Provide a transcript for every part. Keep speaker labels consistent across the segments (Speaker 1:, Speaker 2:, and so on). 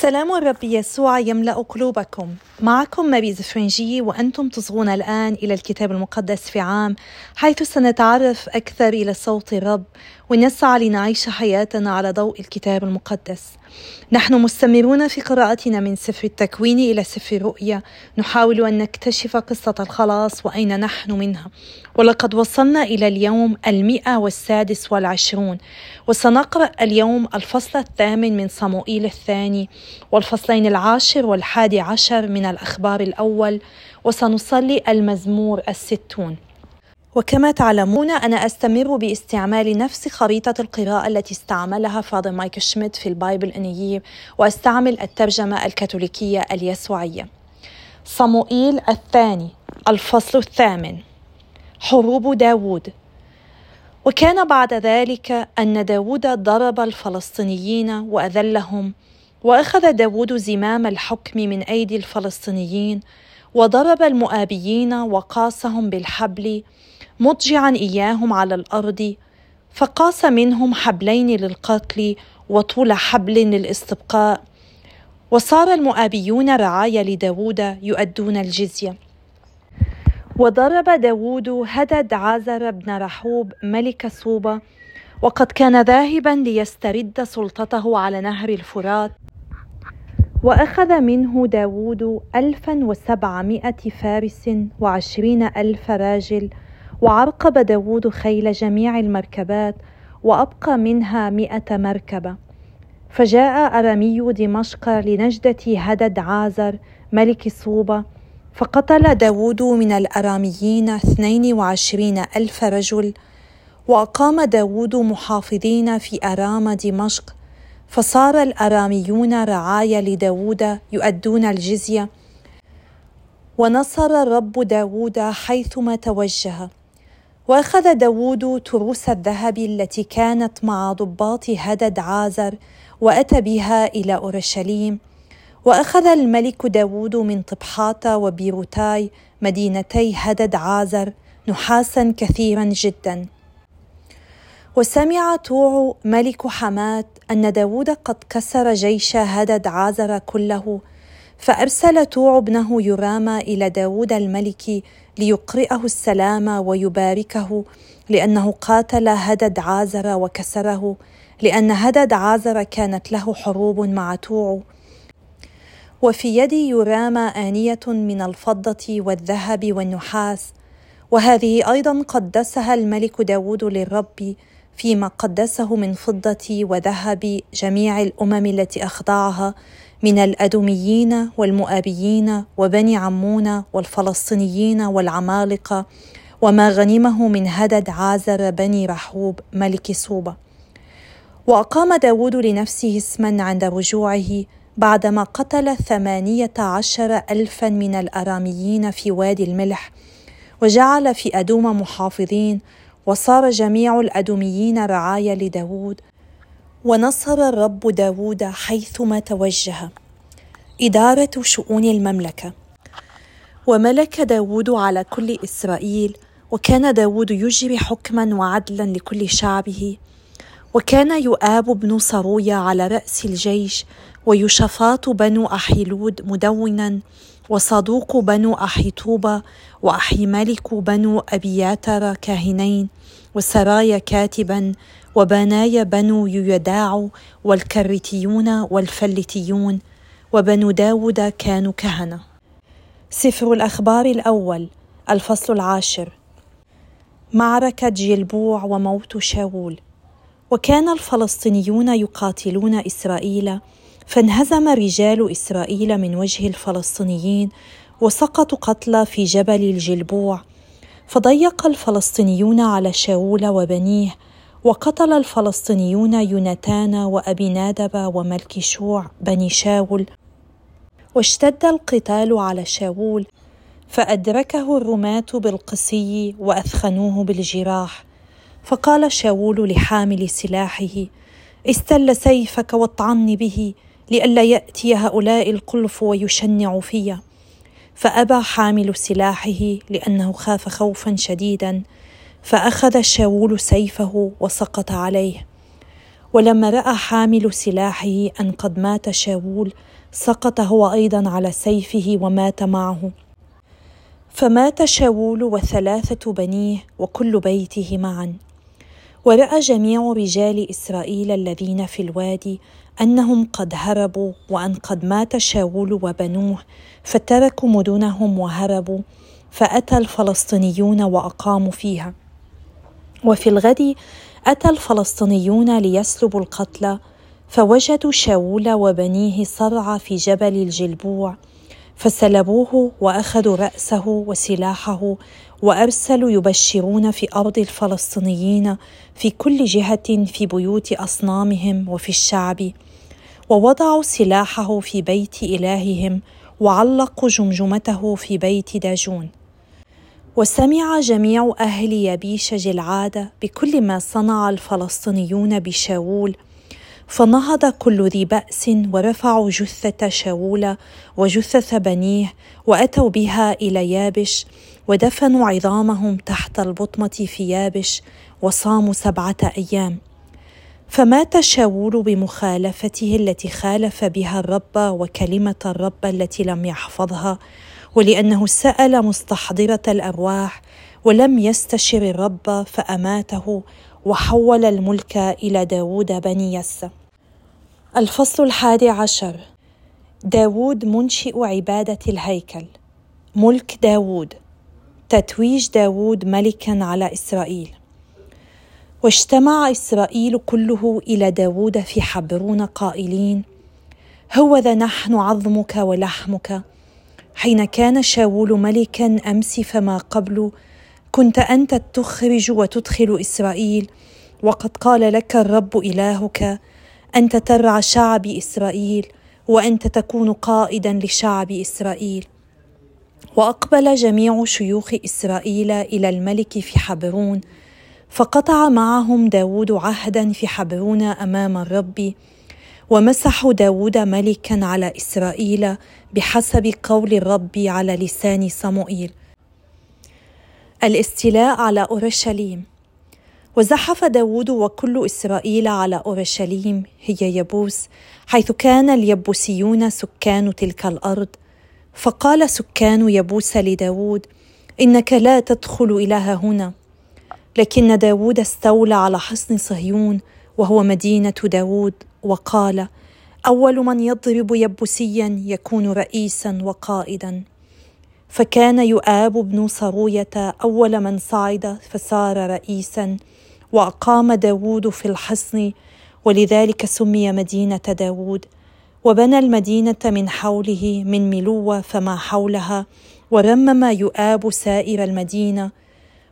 Speaker 1: سلام الرب يسوع يملأ قلوبكم. معكم ماريز فرنجي وأنتم تصغون الآن إلى الكتاب المقدس في عام حيث سنتعرف أكثر إلى صوت الرب. ونسعى لنعيش حياتنا على ضوء الكتاب المقدس. نحن مستمرون في قراءتنا من سفر التكوين إلى سفر الرؤيا. نحاول أن نكتشف قصة الخلاص وأين نحن منها. ولقد وصلنا إلى اليوم المئة والسادس والعشرون. وسنقرأ اليوم الفصل الثامن من صموئيل الثاني والفصلين العاشر والحادي عشر من الأخبار الأول. وسنصلي المزمور الستون. وكما تعلمون أنا أستمر باستعمال نفس خريطة القراءة التي استعملها Father مايك شميتز في ال Bible in a Year وأستعمل الترجمة الكاثوليكية اليسوعية. صموئيل الثاني الفصل الثامن حروب داوود. وكان بعد ذلك أن داود ضرب الفلسطينيين وأذلهم وأخذ داود زمام الحكم من أيدي الفلسطينيين وضرب المؤابيين وقاسهم بالحبل مضجعا إياهم على الأرض فقاس منهم حبلين للقتل وطول حبل للاستبقاء. وصار المؤابيون رعايا لداود يؤدون الجزية. وضرب داود هدد عازر بن رحوب ملك صوبة. وقد كان ذاهبا ليسترد سلطته على نهر الفرات. وأخذ منه داود ألفا وسبعمائة فارس وعشرين ألف راجل. وعرقب داود خيل جميع المركبات وأبقى منها مئة مركبة. فجاء أرامي دمشق لنجدة هدد عازر ملك صوبة فقتل داود من الأراميين اثنين وعشرين ألف رجل وأقام داود محافظين في أرام دمشق. فصار الأراميون رعايا لداود يؤدون الجزية ونصر الرب داود حيثما توجه. وأخذ داود تروس الذهب التي كانت مع ضباط هدد عازر وأتى بها إلى أورشليم. وأخذ الملك داود من طبحات وبيروتاي مدينتي هدد عازر نحاسا كثيرا جدا. وسمع توع ملك حمات أن داود قد كسر جيش هدد عازر كله فأرسل توع ابنه يرام إلى داود الملك ليقرئه السلام ويباركه لأنه قاتل هدد عازر وكسره لأن هدد عازر كانت له حروب مع توع. وفي يد يرام آنية من الفضة والذهب والنحاس. وهذه أيضا قدسها الملك داود للرب فيما قدسه من فضة وذهب جميع الأمم التي أخضعها من الأدوميين والمؤابيين وبني عمون والفلسطينيين والعمالقة وما غنمه من هدد عازر بني رحوب ملك صوبة. وأقام داود لنفسه اسما عند رجوعه بعدما قتل ثمانية عشر ألفا من الأراميين في وادي الملح وجعل في أدوم محافظين وصار جميع الأدوميين رعايا لداود ونصر الرب داود حيثما توجه. إدارة شؤون المملكة. وملك داود على كل إسرائيل وكان داود يجري حكما وعدلا لكل شعبه وكان يؤاب بن صرويا على رأس الجيش ويشفاط بنو أحيلود مدونا وصدوق بنو أحيطوبة وأحيملك بنو أبياتر كاهنين وسرايا كاتبا وبنايا بنو يداع والكرتيون والفلتيون وبنو داود كانوا كهنة. سفر الأخبار الأول الفصل العاشر. معركة جلبوع وموت شاول. وكان الفلسطينيون يقاتلون إسرائيل فانهزم رجال إسرائيل من وجه الفلسطينيين وسقطوا قتلى في جبل الجلبوع فضيق الفلسطينيون على شاول وبنيه وقتل الفلسطينيون يوناتان وأبي نادب وملك شوع بني شاول. واشتد القتال على شاول فأدركه الرماة بالقسي وأثخنوه بالجراح. فقال شاول لحامل سلاحه استل سيفك واطعني به لئلا يأتي هؤلاء القلف ويشنع في فأبى حامل سلاحه لأنه خاف خوفا شديدا. فأخذ شاول سيفه وسقط عليه. ولما رأى حامل سلاحه أن قد مات شاول سقط هو أيضا على سيفه ومات معه. فمات شاول وثلاثة بنيه وكل بيته معا. ورأى جميع رجال إسرائيل الذين في الوادي أنهم قد هربوا وأن قد مات شاول وبنوه فتركوا مدنهم وهربوا فأتى الفلسطينيون وأقاموا فيها. وفي الغد أتى الفلسطينيون ليسلبوا القتلى فوجدوا شاول وبنيه صرع في جبل الجلبوع فسلبوه وأخذوا رأسه وسلاحه وأرسلوا يبشرون في أرض الفلسطينيين في كل جهة في بيوت أصنامهم وفي الشعب ووضعوا سلاحه في بيت إلههم وعلقوا جمجمته في بيت داجون. وسمع جميع أهل يبيش جلعاد بكل ما صنع الفلسطينيون بشاول فنهض كل ذي بأس ورفعوا جثة شاول وجثة بنيه وأتوا بها إلى يابش ودفنوا عظامهم تحت البطمة في يابش وصاموا سبعة أيام. فمات شاول بمخالفته التي خالف بها الرب وكلمة الرب التي لم يحفظها ولأنه سأل مستحضرة الأرواح ولم يستشر الرب فأماته وحول الملك إلى داود بني يسى الفصل الحادي عشر. داود منشئ عبادة الهيكل. ملك داود. تتويج داود ملكا على إسرائيل. واجتمع إسرائيل كله إلى داود في حبرون قائلين هوذا نحن عظمك ولحمك حين كان شاول ملكا أمس فما قبل كنت أنت تخرج وتدخل إسرائيل وقد قال لك الرب إلهك أنت ترعى شعب إسرائيل وأنت تكون قائدا لشعب إسرائيل. وأقبل جميع شيوخ إسرائيل إلى الملك في حبرون فقطع معهم داود عهدا في حبرون أمام الرب ومسحوا داود ملكا على إسرائيل بحسب قول الرب على لسان صموئيل. الاستيلاء على أورشليم. وزحف داود وكل إسرائيل على أورشليم هي يبوس حيث كان اليبوسيون سكان تلك الأرض. فقال سكان يبوس لداود إنك لا تدخل إلى هنا. لكن داود استولى على حصن صهيون وهو مدينة داود. وقال أول من يضرب يبوسيا يكون رئيسا وقائدا. فكان يؤاب بن صروية أول من صعد فصار رئيسا وأقام داود في الحصن ولذلك سمي مدينة داود. وبنى المدينة من حوله من ملوة فما حولها ورمم يؤاب سائر المدينة.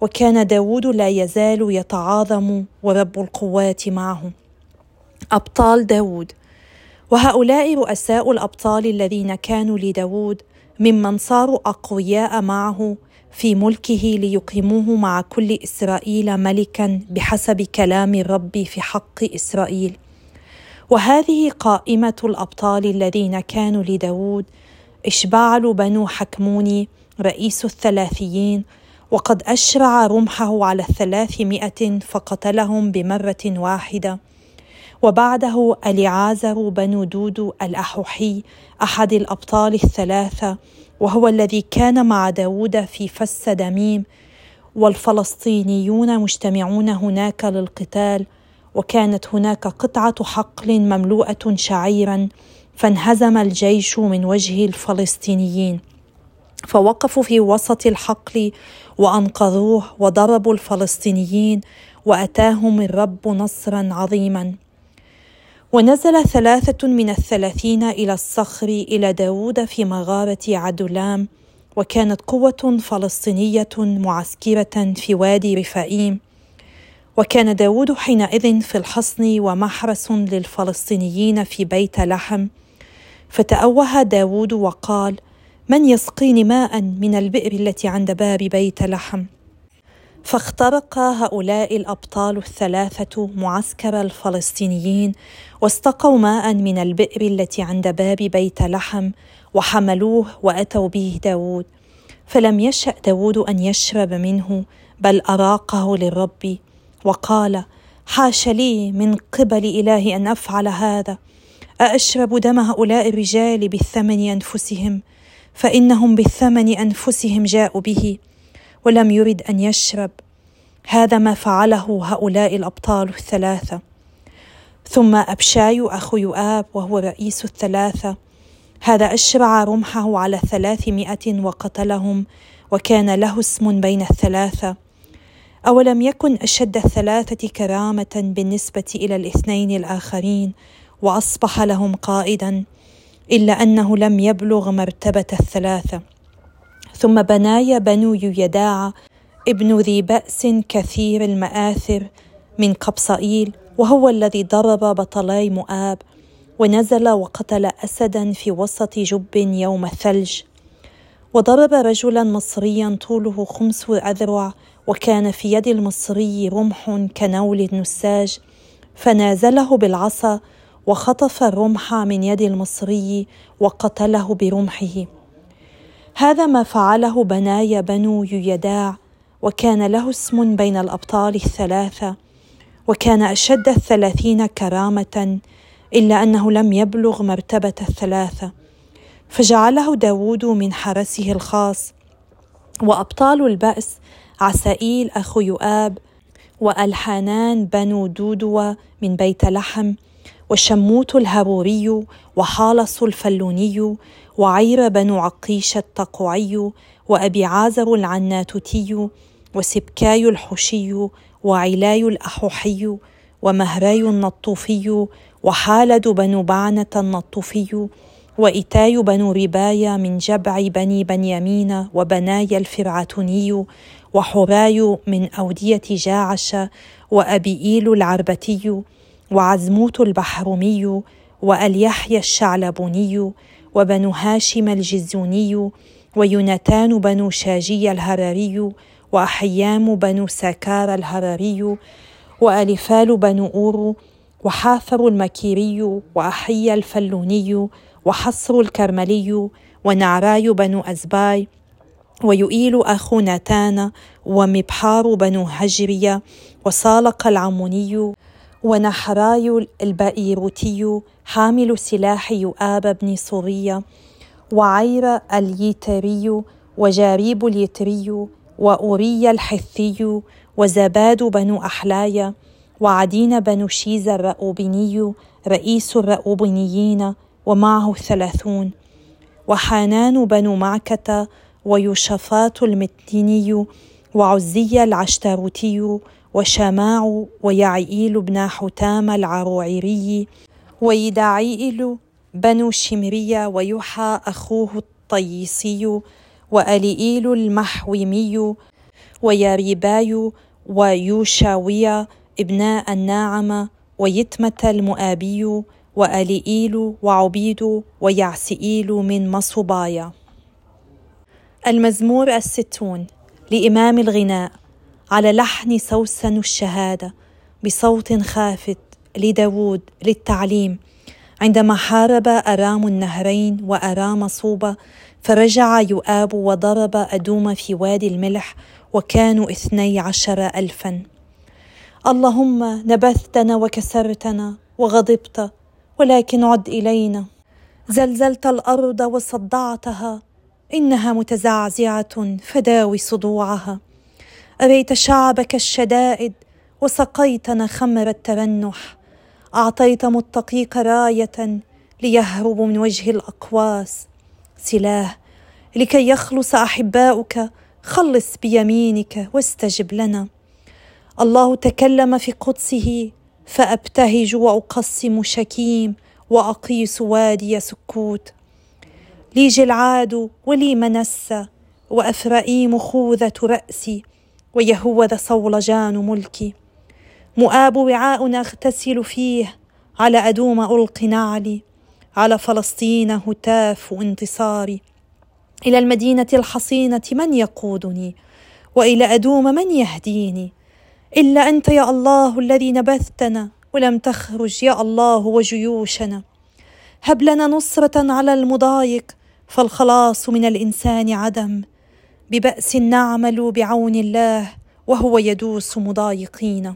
Speaker 1: وكان داود لا يزال يتعاظم ورب القوات معه. أبطال داود وهؤلاء رؤساء الأبطال الذين كانوا لداود ممن صاروا أقوياء معه في ملكه ليقيموه مع كل إسرائيل ملكا بحسب كلام الرب في حق إسرائيل. وهذه قائمة الأبطال الذين كانوا لداود إشبعل بنو حكموني رئيس الثلاثيين وقد أشرع رمحه على الثلاثمائة فقتلهم بمرة واحدة. وبعده أليعازر بن دودو الأحوحي أحد الأبطال الثلاثة وهو الذي كان مع داود في فس دميم والفلسطينيون مجتمعون هناك للقتال وكانت هناك قطعة حقل مملوءة شعيرا فانهزم الجيش من وجه الفلسطينيين. فوقفوا في وسط الحقل وأنقذوه وضربوا الفلسطينيين وأتاهم الرب نصرا عظيما. ونزل ثلاثة من الثلاثين إلى الصخر إلى داود في مغارة عدلام وكانت قوة فلسطينية معسكرة في وادي رفائيم وكان داود حينئذ في الحصن ومحرس للفلسطينيين في بيت لحم. فتأوه داود وقال من يسقيني ماء من البئر التي عند باب بيت لحم؟ فاخترق هؤلاء الأبطال الثلاثة معسكر الفلسطينيين واستقوا ماء من البئر التي عند باب بيت لحم وحملوه وأتوا به داود. فلم يشأ داود أن يشرب منه بل أراقه للرب وقال حاش لي من قبل إلهي أن أفعل هذا. أأشرب دم هؤلاء الرجال بالثمن أنفسهم؟ فإنهم بالثمن أنفسهم جاءوا به. ولم يرد أن يشرب. هذا ما فعله هؤلاء الأبطال الثلاثة. ثم أبشاي أخو يؤاب وهو رئيس الثلاثة. هذا أشرع رمحه على ثلاثمائة وقتلهم وكان له اسم بين الثلاثة. أولم يكن أشد الثلاثة كرامة بالنسبة إلى الاثنين الآخرين وأصبح لهم قائدا إلا أنه لم يبلغ مرتبة الثلاثة. ثم بناي بنو يداع ابن ذي بأس كثير المآثر من قبصائيل وهو الذي ضرب بطلي مؤاب ونزل وقتل أسدا في وسط جب يوم الثلج. وضرب رجلا مصريا طوله خمس أذرع وكان في يد المصري رمح كنول النساج. فنازله بالعصا وخطف الرمح من يد المصري وقتله برمحه. هذا ما فعله بناي بنو يداع وكان له اسم بين الأبطال الثلاثة وكان أشد الثلاثين كرامة إلا أنه لم يبلغ مرتبة الثلاثة. فجعله داود من حرسه الخاص وأبطال البأس عسائيل أخو يؤاب وألحانان بنو دودوة من بيت لحم وشموت الهروري وحالص الفلوني وعير بنو عقيش التقوعي وأبي عازر العناتوتي وسبكاي الحشي وعلاي الأحوحي ومهراي النطوفي وحالد بنو بعنة النطوفي وإتاي بنو ربايا من جبع بني بنيامين وبنايا الفرعتوني وحراي من أودية جاعش وأبيئيل العربتي وعزموت البحرمي واليحيى الشعلبوني وبنو هاشم الجزوني ويونتان بنو شاجي الهراري وأحيام بنو ساكار الهراري وألفال بنو أورو وحافر المكيري وأحيا الفلوني وحصر الكرملي ونعراي بنو أزباي ويؤيل أخو ناتان ومبحار بنو هجرية وصالق العموني ونحراي البئيروتي حامل سلاح يؤاب بن صورية وعير اليتري وجاريب اليتري وأوري الحثي وزباد بنو أحلايا وعدين بنو شيز الرؤوبني رئيس الرؤوبنيين ومعه ثلاثون وحانان بنو معكة ويوشفات المتيني وعزي العشتروتي وشماع ويعيل بن حتام العروعيري ويداعيل بنو شمرية ويحى أخوه الطيسي وأليئيل المحومي وياريباي ويوشاوية ابناء الناعمة ويتمة المؤابي وأليئيل وعبيد ويعسئيل من مصوبايا المزمور الستون لإمام الغناء. على لحن سوسن الشهادة بصوت خافت لداود للتعليم. عندما حارب أرام النهرين وأرام صوبة فرجع يؤاب وضرب أدوم في وادي الملح وكانوا اثني عشر ألفا. اللهم نبذتنا وكسرتنا وغضبت ولكن عد إلينا. زلزلت الأرض وصدعتها إنها متزعزعة فداوي صدوعها. أريت شعبك الشدائد وسقيتنا خمر الترنح أعطيت متقيك راية ليهربوا من وجه الأقواس. سلاه لكي يخلص أحباؤك خلص بيمينك واستجب لنا. الله تكلم في قدسه فأبتهج وأقسم شكيم وأقيس وادي سكوت. لي جلعاد ولي منسى وافرائيم خوذة رأسي. ويهوذا صولجان ملكي. مؤاب وعاء أغتسل فيه على أدوم ألقي نعلي. على فلسطين هتاف انتصاري. إلى المدينة الحصينة من يقودني؟ وإلى أدوم من يهديني؟ إلا أنت يا الله الذي نبذتنا ولم تخرج يا الله وجيوشنا. هب لنا نصرة على المضايق فالخلاص من الإنسان عدم. ببأس نعمل بعون الله وهو يدوس مضايقين.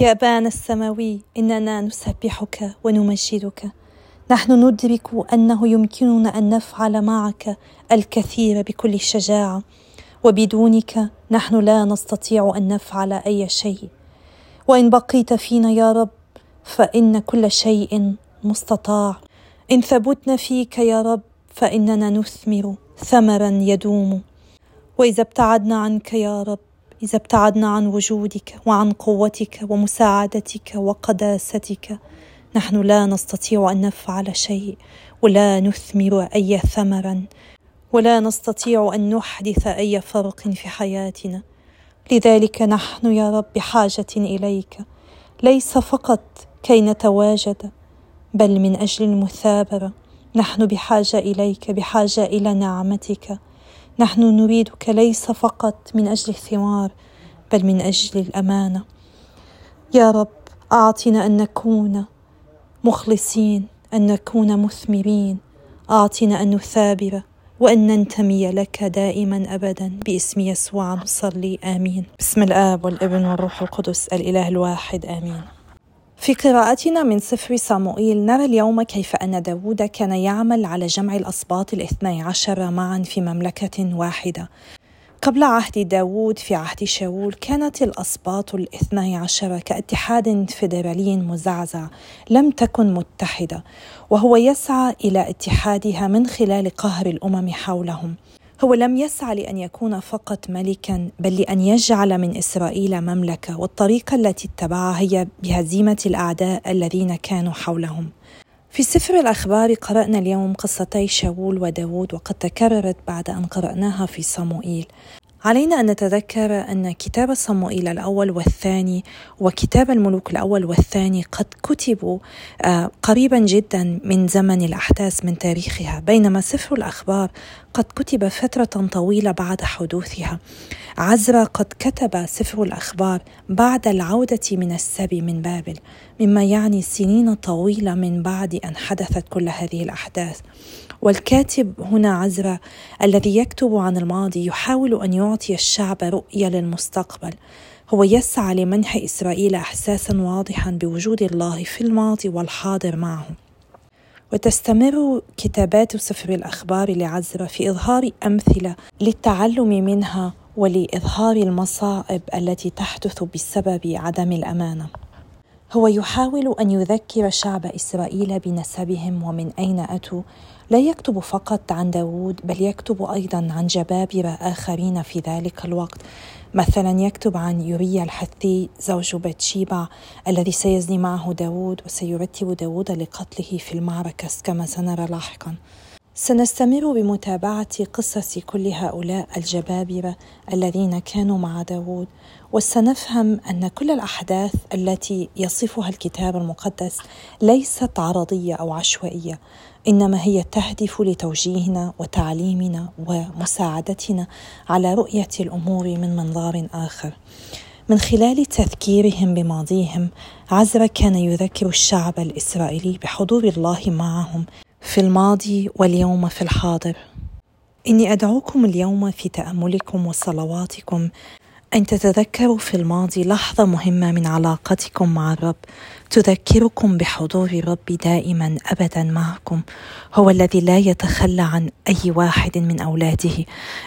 Speaker 1: يا أبانا السماوي إننا نسبحك ونمجدك. نحن ندرك أنه يمكننا أن نفعل معك الكثير بكل شجاعة. وبدونك نحن لا نستطيع أن نفعل أي شيء. وإن بقيت فينا يا رب فإن كل شيء مستطاع. إن ثبتنا فيك يا رب فإننا نثمر ثمرا يدوم. وإذا ابتعدنا عنك يا رب إذا ابتعدنا عن وجودك وعن قوتك ومساعدتك وقداستك نحن لا نستطيع أن نفعل شيء ولا نثمر أي ثمرا ولا نستطيع أن نحدث أي فرق في حياتنا. لذلك نحن يا رب بحاجة إليك. ليس فقط كي نتواجد بل من أجل المثابرة. نحن بحاجة إليك بحاجة إلى نعمتك. نحن نريدك ليس فقط من أجل الثمار بل من أجل الأمانة. يا رب أعطنا أن نكون مخلصين أن نكون مثمرين. أعطنا أن نثابر وأن ننتمي لك دائما ابدا باسم يسوع. نصلي آمين. بسم الآب والابن والروح القدس الإله الواحد آمين. في قراءتنا من سفر صموئيل نرى اليوم كيف أن داود كان يعمل على جمع الأسباط الاثني عشر معا في مملكة واحدة. قبل عهد داود في عهد شاول كانت الأسباط الاثني عشر كاتحاد فيدرالي مزعزع لم تكن متحدة وهو يسعى إلى اتحادها من خلال قهر الأمم حولهم. هو لم يسعى لأن يكون فقط ملكا بل لأن يجعل من إسرائيل مملكة والطريقة التي اتبعها هي بهزيمة الأعداء الذين كانوا حولهم. في سفر الأخبار قرأنا اليوم قصتي شاول وداود وقد تكررت بعد أن قرأناها في صموئيل. علينا أن نتذكر أن كتاب صموئيل الأول والثاني وكتاب الملوك الأول والثاني قد كتبوا آه، قريبا جدا من زمن الأحداث من تاريخها بينما سفر الأخبار قد كتب فترة طويلة بعد حدوثها. عزرا قد كتب سفر الأخبار بعد العودة من السبي من بابل مما يعني سنين طويلة من بعد أن حدثت كل هذه الأحداث. والكاتب هنا عزرا الذي يكتب عن الماضي يحاول أن يعطي الشعب رؤية للمستقبل. هو يسعى لمنح إسرائيل احساسا واضحا بوجود الله في الماضي والحاضر معه. وتستمر كتابات سفر الأخبار لعزرا في إظهار أمثلة للتعلم منها ولإظهار المصائب التي تحدث بسبب عدم الأمانة. هو يحاول أن يذكر شعب إسرائيل بنسبهم ومن أين أتوا لا يكتب فقط عن داود بل يكتب أيضا عن جبابرة آخرين في ذلك الوقت. مثلا يكتب عن يوريا الحثي زوج بتشيبع الذي سيزني معه داود وسيرتب داود لقتله في المعركة كما سنرى لاحقا. سنستمر بمتابعة قصص كل هؤلاء الجبابرة الذين كانوا مع داود وسنفهم أن كل الأحداث التي يصفها الكتاب المقدس ليست عرضية أو عشوائية إنما هي تهدف لتوجيهنا وتعليمنا ومساعدتنا على رؤية الأمور من منظار آخر. من خلال تذكيرهم بماضيهم عزرا كان يذكر الشعب الإسرائيلي بحضور الله معهم في الماضي واليوم في الحاضر. إني أدعوكم اليوم في تأملكم وصلواتكم أن تتذكروا في الماضي لحظة مهمة من علاقتكم مع الرب. تذكركم بحضور الرب دائما ابدا معكم. هو الذي لا يتخلى عن أي واحد من أولاده.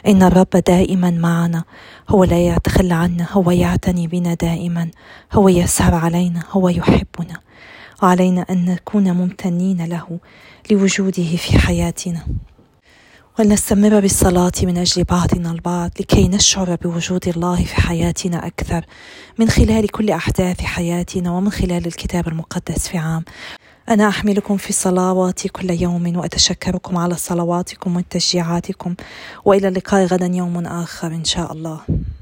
Speaker 1: إن الرب دائما معنا. هو لا يتخلى عنا. هو يعتني بنا دائما. هو يسهر علينا. هو يحبنا. وعلينا أن نكون ممتنين له لوجوده في حياتنا. ولنستمر بالصلاة من أجل بعضنا البعض لكي نشعر بوجود الله في حياتنا أكثر من خلال كل أحداث حياتنا ومن خلال الكتاب المقدس في عام. أنا أحملكم في صلواتي كل يوم وأتشكركم على صلواتكم وتشجيعاتكم. وإلى اللقاء غدا يوم آخر إن شاء الله.